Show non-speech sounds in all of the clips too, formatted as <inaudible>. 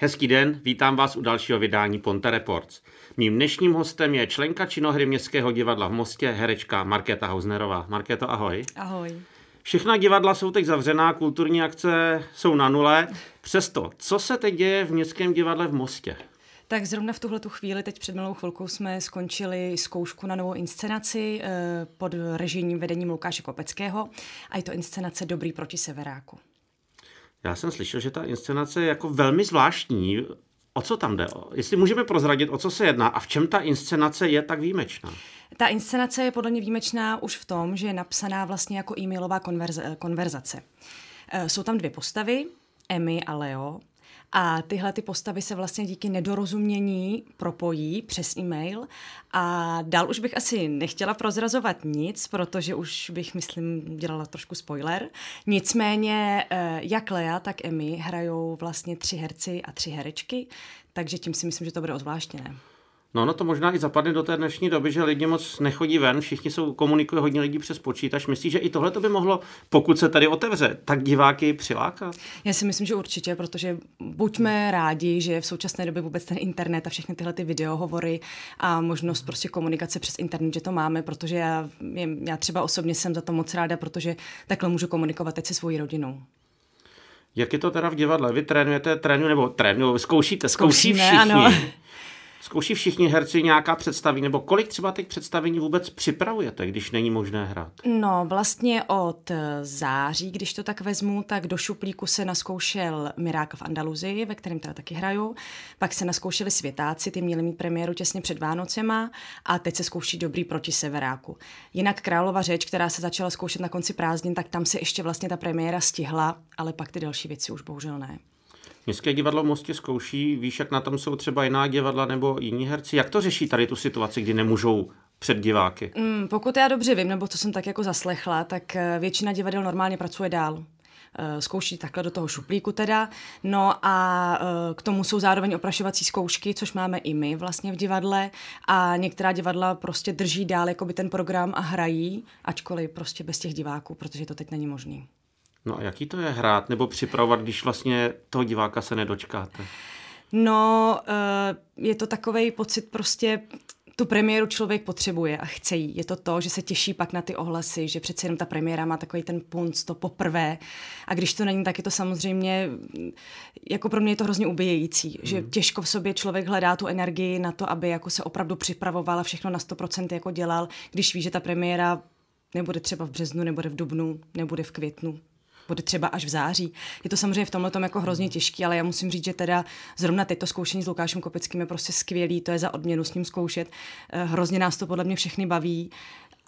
Hezký den, vítám vás u dalšího vydání Ponte Reports. Mým dnešním hostem je členka činohry Městského divadla v Mostě, herečka Markéta Hausnerová. Markéto, ahoj. Ahoj. Všechna divadla jsou teď zavřená, kulturní akce jsou na nule. Přesto, co se teď děje v Městském divadle v Mostě? Tak zrovna v tuhle chvíli, teď před milou chvilkou jsme skončili zkoušku na novou inscenaci eh, pod režijním vedením Lukáše Kopeckého a je to inscenace Dobrý proti severáku. Já jsem slyšel, že ta inscenace je jako velmi zvláštní. O co tam jde? Jestli můžeme prozradit, o co se jedná a v čem ta inscenace je tak výjimečná? Ta inscenace je podle mě výjimečná už v tom, že je napsaná vlastně jako e-mailová konverza- konverzace. Eh, jsou tam dvě postavy, Emmy a Leo, a tyhle ty postavy se vlastně díky nedorozumění propojí přes e-mail a dál už bych asi nechtěla prozrazovat nic, protože už bych, myslím, dělala trošku spoiler. Nicméně eh, jak Lea, tak Emmy hrajou vlastně tři herci a tři herečky, takže tím si myslím, že to bude ozvláštěné. No, no to možná i zapadne do té dnešní doby, že lidi moc nechodí ven, všichni jsou, komunikují hodně lidí přes počítač. Myslíš, že i tohle to by mohlo, pokud se tady otevře, tak diváky přilákat? Já si myslím, že určitě, protože buďme rádi, že v současné době vůbec ten internet a všechny tyhle ty videohovory a možnost prostě komunikace přes internet, že to máme, protože já, já třeba osobně jsem za to moc ráda, protože takhle můžu komunikovat teď se svojí rodinou. Jak je to teda v divadle? Vy trénujete, trénu nebo trénu, zkoušíte, zkouší Zkoušíme, všichni. ano. Zkouší všichni herci nějaká představení, nebo kolik třeba těch představení vůbec připravujete, když není možné hrát? No, vlastně od září, když to tak vezmu, tak do šuplíku se naskoušel Mirákl v Andaluzii, ve kterém teda taky hraju. Pak se naskoušeli Světáci, ty měli mít premiéru těsně před Vánocema a teď se zkouší Dobrý proti Severáku. Jinak Králova řeč, která se začala zkoušet na konci prázdnin, tak tam se ještě vlastně ta premiéra stihla, ale pak ty další věci už bohužel ne. Městské divadlo v Mostě zkouší, víš, jak na tom jsou třeba jiná divadla nebo jiní herci. Jak to řeší tady tu situaci, kdy nemůžou před diváky? Mm, pokud já dobře vím, nebo co jsem tak jako zaslechla, tak eh, většina divadel normálně pracuje dál Eh, zkouší takhle do toho šuplíku teda. No a eh, k tomu jsou zároveň oprašovací zkoušky, což máme i my vlastně v divadle a některá divadla prostě drží dál jakoby ten program a hrají, ačkoliv prostě bez těch diváků, protože to teď není možný. No a jaký to je hrát nebo připravovat, když vlastně toho diváka se nedočkáte? No, eh, je to takový pocit prostě, tu premiéru člověk potřebuje a chce jí. Je to to, že se těší pak na ty ohlasy, že přece jenom ta premiéra má takový ten punc, to poprvé. A když to není, tak je to samozřejmě, jako pro mě je to hrozně ubíjející, mm. že těžko v sobě člověk hledá tu energii na to, aby jako se opravdu připravoval a všechno na 100% jako dělal, když ví, že ta premiéra nebude třeba v březnu, nebude v dubnu, nebude v květnu, bude třeba až v září. Je to samozřejmě v tomhle tom jako hrozně těžký, ale já musím říct, že teda zrovna teď to zkoušení s Lukášem Kopeckým je prostě skvělý, to je za odměnu s ním zkoušet. Eh, hrozně nás to podle mě všechny baví.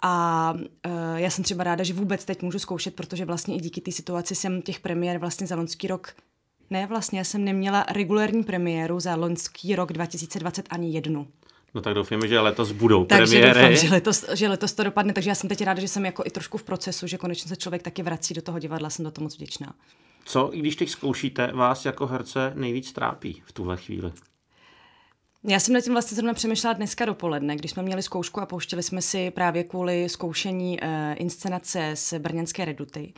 A uh, já jsem třeba ráda, že vůbec teď můžu zkoušet, protože vlastně i díky té situaci jsem těch premiér vlastně za loňský rok ne, vlastně já jsem neměla regulární premiéru za loňský rok 2020 ani jednu. No tak doufáme, že letos budou takže premiéry. doufám, že letos, že letos to dopadne, takže já jsem teď ráda, že jsem jako i trošku v procesu, že konečně se člověk taky vrací do toho divadla, jsem do toho moc vděčná. Co, i když teď zkoušíte, vás jako herce nejvíc trápí v tuhle chvíli? Já jsem nad tím vlastně zrovna přemýšlela dneska dopoledne, když jsme měli zkoušku a pouštěli jsme si právě kvůli zkoušení uh, inscenace z Brněnské reduty.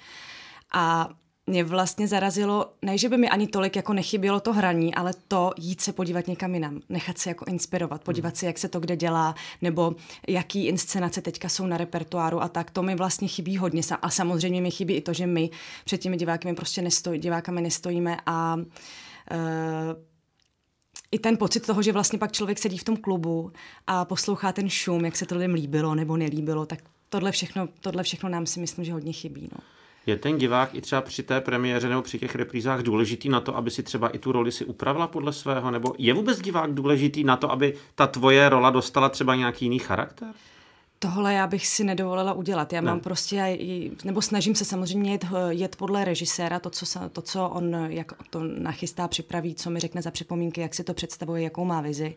A mě vlastně zarazilo, ne, že by mi ani tolik jako nechybělo to hraní, ale to jít se podívat někam jinam, nechat se jako inspirovat, podívat se, jak se to kde dělá, nebo jaký inscenace teďka jsou na repertoáru a tak, to mi vlastně chybí hodně. A samozřejmě mi chybí i to, že my před těmi diváky prostě nestoj, divákami nestojíme a uh, i ten pocit toho, že vlastně pak člověk sedí v tom klubu a poslouchá ten šum, jak se to lidem líbilo nebo nelíbilo, tak tohle všechno, tohle všechno nám si myslím, že hodně chybí. No. Je ten divák i třeba při té premiéře nebo při těch reprízách důležitý na to, aby si třeba i tu roli si upravila podle svého? Nebo je vůbec divák důležitý na to, aby ta tvoje rola dostala třeba nějaký jiný charakter? Tohle já bych si nedovolila udělat. Já ne. mám prostě, nebo snažím se samozřejmě jet, jet podle režiséra, to co, to, co on jak to nachystá, připraví, co mi řekne za připomínky, jak si to představuje, jakou má vizi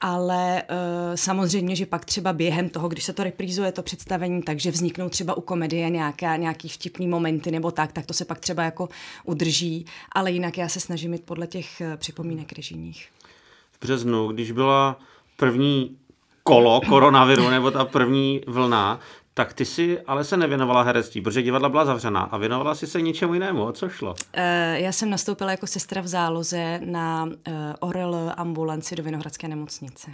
ale uh, samozřejmě, že pak třeba během toho, když se to reprízuje, to představení, takže vzniknou třeba u komedie nějaké, nějaký vtipný momenty nebo tak, tak to se pak třeba jako udrží, ale jinak já se snažím jít podle těch uh, připomínek režijních. V březnu, když byla první kolo koronaviru nebo ta první vlna, Tak ty si ale se nevěnovala herectví, protože divadla byla zavřená a věnovala si se ničemu jinému. O co šlo? Uh, já jsem nastoupila jako sestra v záloze na uh, Orel ambulanci do Vinohradské nemocnice.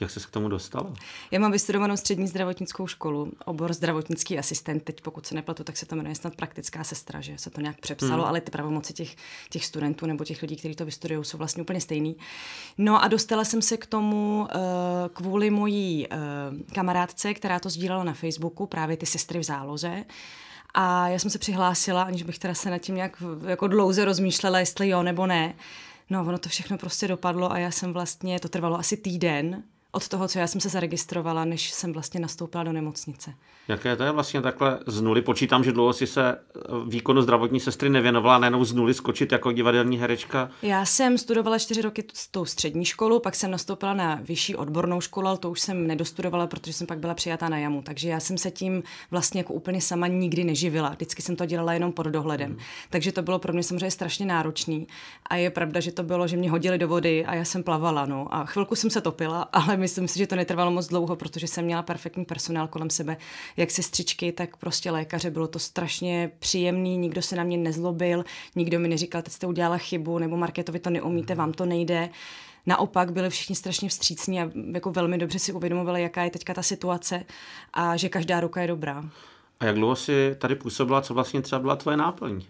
Jak se k tomu dostala? Já mám vystudovanou střední zdravotnickou školu, obor zdravotnický asistent. Teď pokud se nepletu, tak se to jmenuje snad praktická sestra, že se to nějak přepsalo, hmm. ale ty pravomoci těch, těch studentů nebo těch lidí, kteří to vystudují, jsou vlastně úplně stejný. No a dostala jsem se k tomu uh, kvůli mojí uh, kamarádce, která to sdílela na Facebooku, právě ty sestry v záloze. A já jsem se přihlásila, aniž bych teda se nad tím nějak jako dlouze rozmýšlela, jestli jo nebo ne. No, ono to všechno prostě dopadlo a já jsem vlastně, to trvalo asi týden, od toho, co já jsem se zaregistrovala, než jsem vlastně nastoupila do nemocnice. Jaké to je vlastně takhle z nuly? Počítám, že dlouho si se eh, výkonu zdravotní sestry nevěnovala, nejenom z nuly skočit jako divadelní herečka. Já jsem studovala čtyři roky tou střední školu, pak jsem nastoupila na vyšší odbornou školu, ale to už jsem nedostudovala, protože jsem pak byla přijatá na jamu. Takže já jsem se tím vlastně jako úplně sama nikdy neživila. Vždycky jsem to dělala jenom pod dohledem. Hmm. Takže to bylo pro mě samozřejmě strašně náročný. A je pravda, že to bylo, že mě hodili do vody a já jsem plavala. No. A chvilku jsem se topila, <laughs> ale myslím si, že to netrvalo moc dlouho, protože jsem měla perfektní personál kolem sebe jak sestřičky, tak prostě lékaře. Bylo to strašně příjemný, nikdo se na mě nezlobil, nikdo mi neříkal, teď jste udělala chybu, nebo Marketovi to neumíte, vám to nejde. Naopak byli všichni strašně vstřícní a jako velmi dobře si uvědomovali, jaká je teďka ta situace a že každá ruka je dobrá. A jak dlouho jsi tady působila, co vlastně třeba byla tvoje náplň?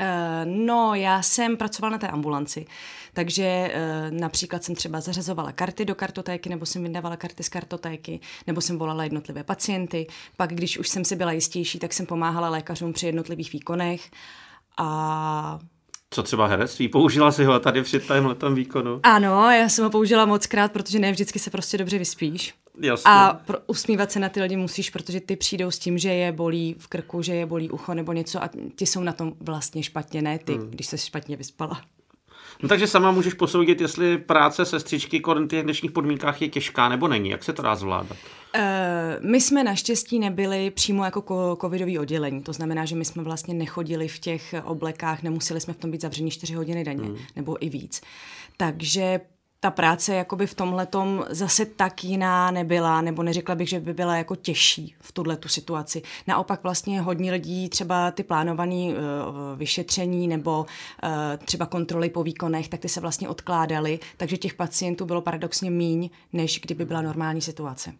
Eh, no, já jsem pracovala na té ambulanci, takže eh, například jsem třeba zařazovala karty do kartotéky, nebo jsem vydávala karty z kartotéky, nebo jsem volala jednotlivé pacienty. Pak, když už jsem si byla jistější, tak jsem pomáhala lékařům při jednotlivých výkonech. A co třeba herectví? Použila si ho tady při tomhle výkonu? Ano, já jsem ho použila moc krát, protože ne vždycky se prostě dobře vyspíš. Jasně. A pro, usmívat se na ty lidi musíš, protože ty přijdou s tím, že je bolí v krku, že je bolí ucho nebo něco a ti jsou na tom vlastně špatně, ne ty, hmm. když se špatně vyspala. No takže sama můžeš posoudit, jestli práce sestřičky v těch dnešních podmínkách je těžká nebo není. Jak se to dá zvládat? Uh, my jsme naštěstí nebyli přímo jako covidový oddělení. To znamená, že my jsme vlastně nechodili v těch oblekách, nemuseli jsme v tom být zavření 4 hodiny denně, hmm. nebo i víc. Takže ta práce jakoby v tomhle zase tak jiná nebyla, nebo neřekla bych, že by byla jako těžší v tuhle tu situaci. Naopak vlastně hodně lidí třeba ty plánované uh, vyšetření nebo uh, třeba kontroly po výkonech, tak ty se vlastně odkládaly, takže těch pacientů bylo paradoxně míň, než kdyby byla normální situace.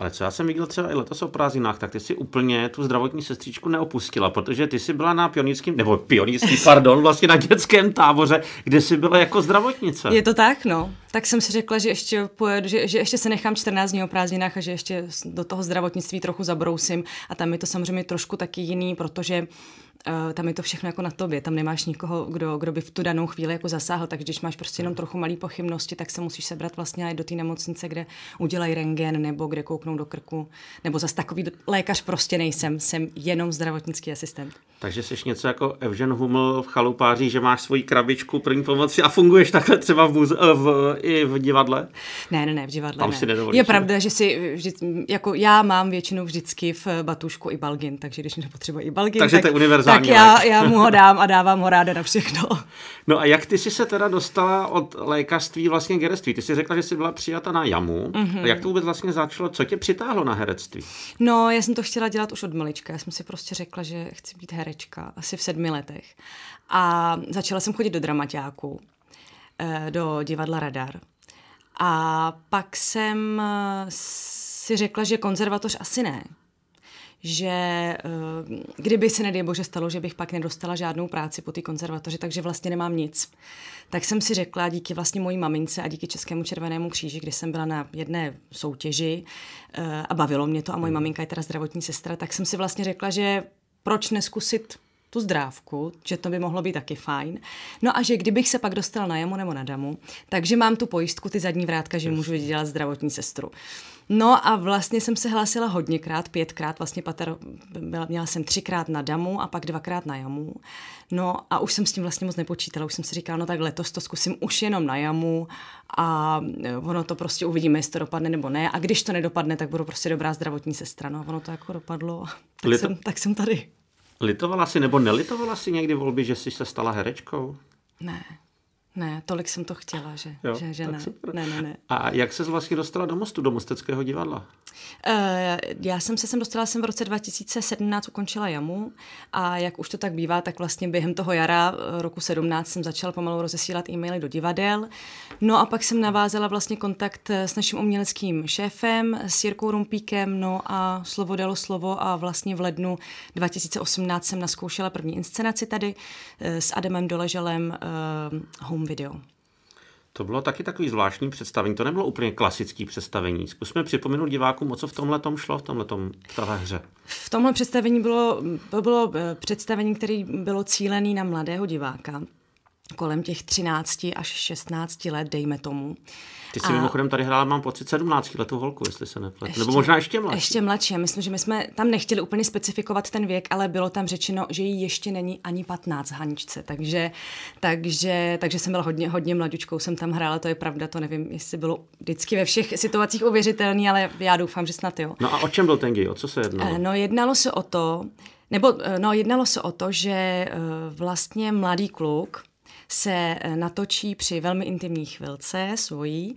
Ale co já jsem viděl třeba i letos o prázdninách, tak ty si úplně tu zdravotní sestřičku neopustila, protože ty jsi byla na pionýrském, nebo pionýrský, <laughs> pardon, vlastně na dětském táboře, kde jsi byla jako zdravotnice. Je to tak, no. Tak jsem si řekla, že ještě, pojedu, že, že ještě se nechám 14 dní o prázdninách a že ještě do toho zdravotnictví trochu zabrousím. A tam je to samozřejmě trošku taky jiný, protože tam je to všechno jako na tobě, tam nemáš nikoho, kdo, kdo by v tu danou chvíli jako zasáhl, takže když máš prostě jenom trochu malý pochybnosti, tak se musíš sebrat vlastně do té nemocnice, kde udělají rengen nebo kde kouknou do krku, nebo zase takový lékař prostě nejsem, jsem jenom zdravotnický asistent. Takže jsi něco jako Evžen Huml v chalupáří, že máš svoji krabičku první pomoci a funguješ takhle třeba v, muze- v, i v divadle? Ne, ne, ne, v divadle Tam ne. Si nedovolíš, je pravda, že si vždy, jako já mám většinou vždycky v batušku i balgin, takže když nepotřebuji i balgin, takže tak, to je univerzální tak já, já mu ho dám a dávám ho ráda na všechno. No a jak ty jsi se teda dostala od lékařství vlastně k herectví? Ty jsi řekla, že jsi byla přijata na jamu. Mm-hmm. A jak to vůbec vlastně začalo? Co tě přitáhlo na herectví? No, já jsem to chtěla dělat už od malička. Já jsem si prostě řekla, že chci být herečka asi v sedmi letech. A začala jsem chodit do dramaťáku, eh, do divadla Radar. A pak jsem eh, si řekla, že konzervatoř asi ne, že uh, kdyby se nedej bože stalo, že bych pak nedostala žádnou práci po té konzervatoři, takže vlastně nemám nic. Tak jsem si řekla díky vlastně mojí mamince a díky Českému červenému kříži, kde jsem byla na jedné soutěži uh, a bavilo mě to a moje maminka je teda zdravotní sestra, tak jsem si vlastně řekla, že proč neskusit tu zdrávku, že to by mohlo být taky fajn. No a že kdybych se pak dostala na jamu nebo na damu, takže mám tu pojistku, ty zadní vrátka, že můžu dělat zdravotní sestru. No a vlastně jsem se hlásila hodněkrát, pětkrát, vlastně pater, byla, měla jsem třikrát na damu a pak dvakrát na jamu. No a už jsem s tím vlastně moc nepočítala, už jsem si říkala, no tak letos to zkusím už jenom na jamu a e, ono to prostě uvidíme, jestli to dopadne nebo ne. A když to nedopadne, tak budu prostě dobrá zdravotní sestra. No ono to jako dopadlo, <laughs> tak, Lito... jsem, tak jsem tady. Litovala si nebo nelitovala si někdy volby, že jsi se stala herečkou? Ne, Ne, tolik jsem to chtěla, že, jo, že, že ne. ne. Ne, ne, A jak se vlastně dostala do Mostu, do Mosteckého divadla? Uh, já jsem se sem dostala, jsem v roce 2017 ukončila jamu a jak už to tak bývá, tak vlastně během toho jara eh, roku 17 jsem začala pomalu rozesílat e-maily do divadel. No a pak jsem navázala vlastně kontakt s naším uměleckým šéfem, s Jirkou Rumpíkem, no a slovo dalo slovo a vlastně v lednu 2018 jsem naskoušela první inscenaci tady eh, s Adamem Doleželem uh, Home Video. To bylo taky takový zvláštní představení, to nebylo úplně klasické představení. Zkusme připomenout divákům, o co v tomhle šlo, v tomhle v téhle hře. V tomhle představení bylo, to bylo eh, představení, které bylo cílené na mladého diváka kolem těch 13 až 16 let, dejme tomu. Ty jsi a... mimochodem tady hrála, mám pocit, 17 letou holku, jestli se nepletu. Nebo možná ještě mladší. Ještě mladší. Myslím, že my jsme tam nechtěli úplně specifikovat ten věk, ale bylo tam řečeno, že jí ještě není ani 15 Haničce. Takže, takže, takže jsem byla hodně, hodně mladučkou, jsem tam hrála, to je pravda, to nevím, jestli bylo vždycky ve všech situacích uvěřitelný, ale já doufám, že snad jo. No a o čem byl ten gay? O co se jednalo? Eh, no jednalo se o to, nebo eh, no, jednalo se o to, že eh, vlastně mladý kluk se eh, natočí při velmi intimní chvilce svojí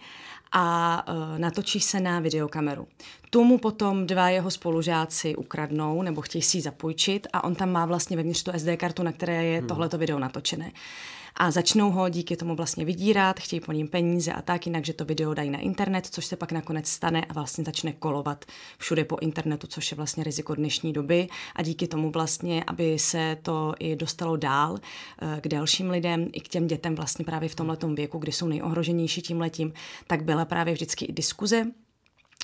a uh, natočí se na videokameru. Tomu potom dva jeho spolužáci ukradnou nebo chtějí si ji zapůjčit a on tam má vlastně vevnitř tu SD kartu, na které je hmm. tohleto video natočené a začnou ho díky tomu vlastně vydírat, chtějí po ním peníze a tak, jinak, že to video dají na internet, což se pak nakonec stane a vlastně začne kolovat všude po internetu, což je vlastně riziko dnešní doby. A díky tomu vlastně, aby se to i dostalo dál eh, k dalším lidem, i k těm dětem vlastně právě v tomhle věku, kdy jsou nejohroženější tím letím, tak byla právě vždycky i diskuze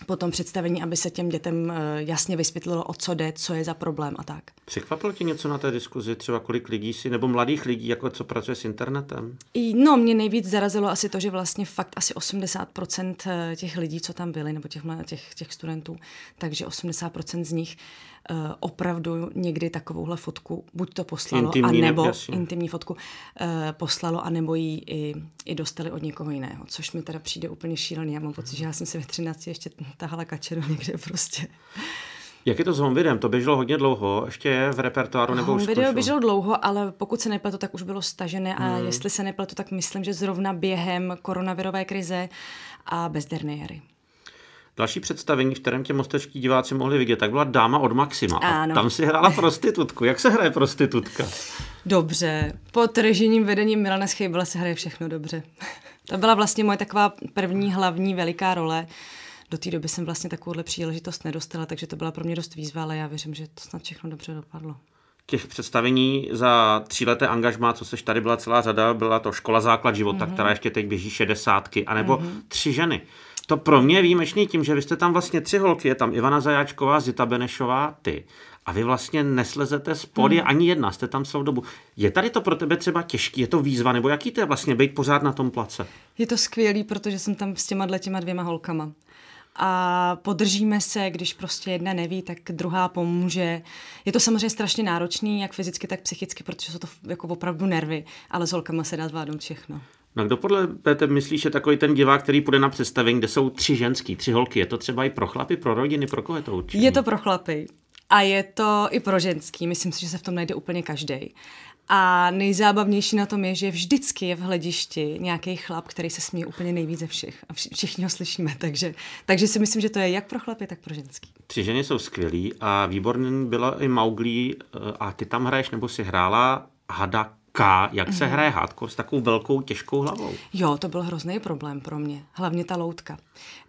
po tom představení, aby se těm dětem eh, jasně vysvětlilo, o co jde, co je za problém a tak. Překvapilo tě něco na té diskuzi, třeba kolik lidí si, nebo mladých lidí, jako co pracuje s internetem? I, no, mě nejvíc zarazilo asi to, že vlastně fakt asi 80% eh, těch lidí, co tam byli, nebo těch, těch, těch studentů, takže 80% z nich uh, opravdu někdy takovouhle fotku buď to poslalo, intimní, anebo ne, intimní fotku uh, poslalo, anebo ji i, i dostali od někoho jiného, což mi teda přijde úplně šílený. Já mám pocit, že já jsem se ve 13 ještě tahala kačeru někde prostě. Jak je to s home videem? To běželo hodně dlouho, ještě je v repertoáru nebo home už video běželo dlouho, ale pokud se nepletu, tak už bylo stažené a hmm. jestli se nepletu, tak myslím, že zrovna během koronavirové krize a bezderné jary. Další představení, v kterém tě mostečtí diváci mohli vidět, tak byla Dáma od Maxima. Ano. A tam si hrála prostitutku. Jak se hraje prostitutka? Dobře. Pod režijním vedením Milana Schejbala se hraje všechno dobře. to byla vlastně moje taková první hlavní veliká role. Do té doby jsem vlastně takovouhle příležitost nedostala, takže to byla pro mě dost výzva, ale já věřím, že to snad všechno dobře dopadlo těch představení za tříleté angažmá, co seš tady byla celá řada, byla to škola základ života, mm-hmm. která ještě teď běží šedesátky, anebo mm-hmm. tři ženy. To pro mě je výjimečný tím, že vy jste tam vlastně tři holky, je tam Ivana Zajáčková, Zita Benešová, ty. A vy vlastně neslezete spod, hmm. ani jedna, jste tam celou dobu. Je tady to pro tebe třeba těžký, je to výzva, nebo jaký to je vlastně být pořád na tom place? Je to skvělý, protože jsem tam s těma těma dvěma holkama a podržíme se, když prostě jedna neví, tak druhá pomůže. Je to samozřejmě strašně náročný, jak fyzicky, tak psychicky, protože jsou to jako opravdu nervy, ale s holkama se dá zvládnout všechno. No kdo podle tebe myslíš, je takový ten divák, který půjde na představení, kde jsou tři ženský, tři holky? Je to třeba i pro chlapy, pro rodiny, pro koho je to určitě? Je to pro chlapy. A je to i pro ženský. Myslím si, že se v tom najde úplně každý. A nejzábavnější na tom je, že vždycky je v hledišti nějaký chlap, který se směje úplně nejvíce ze všech. A všichni ho slyšíme. Takže, takže si myslím, že to je jak pro chlapy, tak pro ženský. Tři ženy jsou skvělí a výborný byla i Mauglí eh, a ty tam hraješ nebo si hrála Hada K, jak se mm-hmm. hraje hardcore s takovou velkou těžkou hlavou. Jo, to byl hrozný problém pro mě, hlavně ta loutka.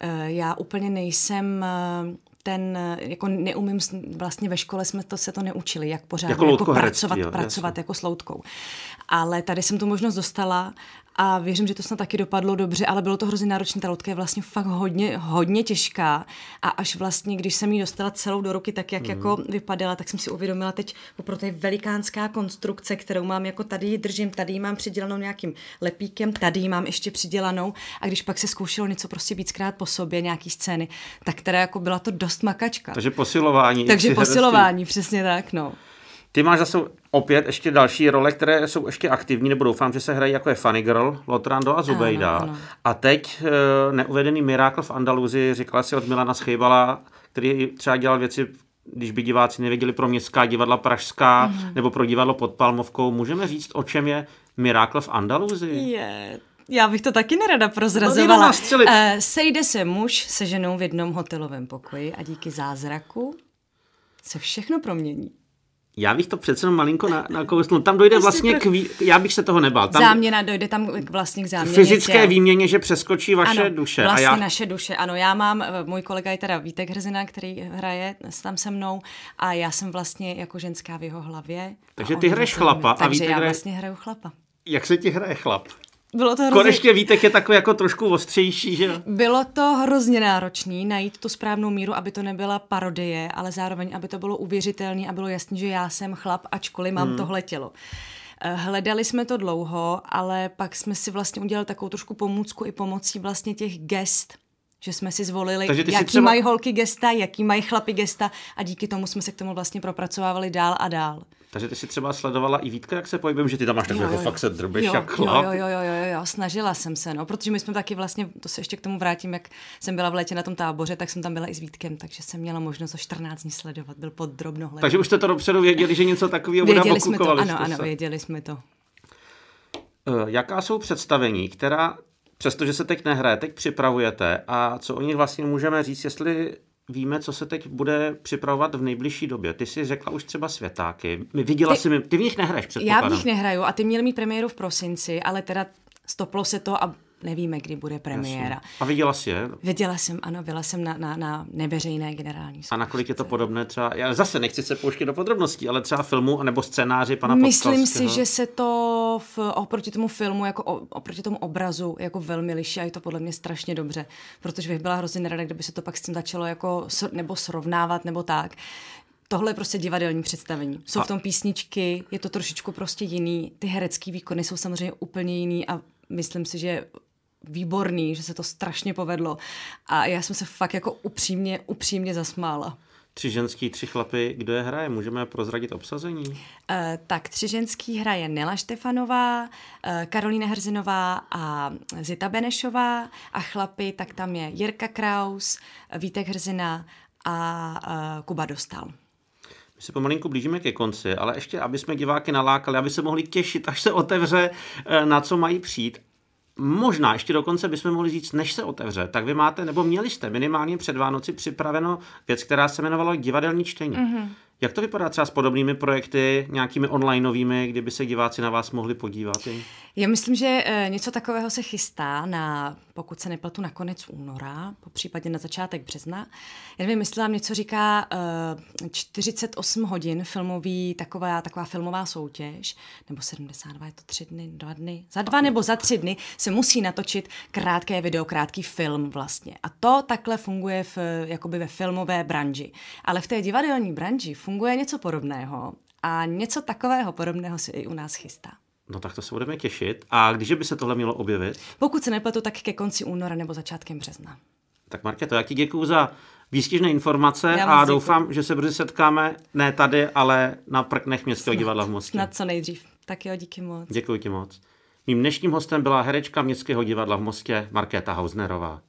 Eh, já úplně nejsem eh, ten, jako neumím, vlastně ve škole jsme to se to neučili, jak pořád jako, jako pracovat, jo, pracovat jako s loutkou. Ale tady jsem tu možnost dostala a věřím, že to snad taky dopadlo dobře, ale bylo to hrozně náročné. Ta loutka je vlastně fakt hodně, hodně těžká a až vlastně, když jsem ji dostala celou do ruky, tak jak mm. jako vypadala, tak jsem si uvědomila teď, opravdu je velikánská konstrukce, kterou mám jako tady ji držím, tady ji mám přidělanou nějakým lepíkem, tady ji mám ještě přidělanou a když pak se zkoušelo něco prostě víckrát po sobě, nějaký scény, tak teda jako byla to dost makačka. Takže posilování. Takže posilování, přesně tak, no. Ty máš zase opět ještě další role, které jsou ještě aktivní, nebo doufám, že se hrají jako je Funny Girl, Lotrando a Zubejda. Ano, ano. A teď e, neuvedený Miracle v Andaluzii, říkala si od Milana Schejbala, který třeba dělal věci když by diváci nevěděli pro městská divadla Pražská mm-hmm. nebo pro divadlo pod Palmovkou, můžeme říct, o čem je Mirákl v Andaluzii? Je, já bych to taky nerada prozrazovala. No, uh, sejde se muž se ženou v jednom hotelovém pokoji a díky zázraku se všechno promění. Já bych to přece jenom malinko na, nakousnul. Tam dojde vlastně k... Vý... Já bych se toho nebal. Tam Záměna, dojde tam vlastně k záměně. Fyzické těl. výměně, že přeskočí vaše ano, duše. vlastně a já... naše duše, ano. Já mám, eh, můj kolega je teda Vítek Hrzina, který hraje tam se mnou a já jsem vlastně jako ženská v jeho hlavě. Takže ty hraješ chlapa. A Takže já hraje... vlastně hraju chlapa. Jak se ti hraje chlap? Bylo to hrozně... Konečně Vítek je takový jako trošku ostřejší, že Bylo to hrozně náročný najít tu správnou míru, aby to nebyla parodie, ale zároveň, aby to bylo uvěřitelné a bylo jasné, že já jsem chlap, ačkoliv mám hmm. tohle tělo. Eh, hledali jsme to dlouho, ale pak jsme si vlastně udělali takovou trošku pomůcku i pomocí vlastně těch gest, že jsme si zvolili, jaký třeba... mají holky gesta, jaký mají chlapy gesta a díky tomu jsme se k tomu vlastně propracovávali dál a dál. Takže ty si třeba sledovala i Vítka, jak se pohybujeme, že ty tam máš takhle jako fakt se drbeš jo, jak chlap. Jo, jo, jo, jo, jo, snažila jsem se, no, protože my jsme taky vlastně, to se ještě k tomu vrátím, jak jsem byla v létě na tom táboře, tak jsem tam byla i s Vítkem, takže jsem měla možnost o 14 dní sledovat, byl pod drobnohledem. Takže už jste to dopředu věděli, že něco takového bude Věděli jsme to, ano, ano, věděli jsme to. Uh, jaká jsou představení, která přestože se teď nehraje, teď připravujete a co o nich vlastně můžeme říct, jestli víme, co se teď bude připravovat v nejbližší době. Ty jsi řekla už třeba světáky. Viděla ty, jsi mi, ty v nich nehraješ, předpokládám. Já v nich nehraju a ty měli mít premiéru v prosinci, ale teda stoplo se to a nevíme, kdy bude premiéra. Jasně. A viděla jsi je? Viděla jsem, ano, byla jsem na, na, na neveřejné generální zkoušce. A nakolik je to podobné třeba, já zase nechci se pouštět do podrobností, ale třeba filmu nebo scénáři pana Myslím si, že se to v, oproti tomu filmu, jako oproti tomu obrazu, jako velmi liší a je to podle mě strašně dobře, protože bych byla hrozně nerada, kdyby se to pak s tím začalo jako, nebo srovnávat nebo tak tohle je prostě divadelní představení. Jsou v tom písničky, je to trošičku prostě jiný. Ty herecké výkony jsou samozřejmě úplně jiný a myslím si, že výborný, že se to strašně povedlo. A já jsem se fakt jako upřímně, upřímně zasmála. Tři ženský, tři chlapy, kdo je hraje? Můžeme prozradit obsazení? Uh, tak tři ženský hraje Nela Štefanová, uh, Karolína Hrzinová a Zita Benešová a chlapy, tak tam je Jirka Kraus, Vítek Hrzina a uh, Kuba Dostal. My se pomalinku blížíme ke konci, ale ještě, aby jsme diváky nalákali, aby se mohli těšit, až se otevře, na co mají přijít možná ještě dokonce bychom mohli říct, než se otevře, tak vy máte, nebo měli jste minimálně před Vánoci připraveno věc, která se jmenovala divadelní čtení. Mm-hmm. Jak to vypadá třeba s podobnými projekty, nějakými onlineovými, kdyby se diváci na vás mohli podívat? Já myslím, že e, něco takového se chystá na, pokud se nepletu, na konec února, po případě na začátek března. Já nevím, jestli vám něco říká e, 48 hodin filmový, taková, taková filmová soutěž, nebo 72, je to tři dny, dva dny, za dva nebo za tři dny se musí natočit krátké video, krátký film vlastně. A to takhle funguje v, jakoby ve filmové branži. Ale v té divadelní branži funguje něco podobného a něco takového podobného se i u nás chystá. No tak to se budeme těšit. A když by se tohle mělo objevit? Pokud se nepletu, tak ke konci února nebo začátkem března. Tak Markéto, já ti děkuji za výstižné informace a doufám, že se brzy setkáme ne tady, ale na prknech Městského divadla v Mostě. Snad co nejdřív. Tak jo, díky moc. Děkuji ti moc. Mým dnešním hostem byla herečka Městského divadla v Mostě Markéta Hausnerová.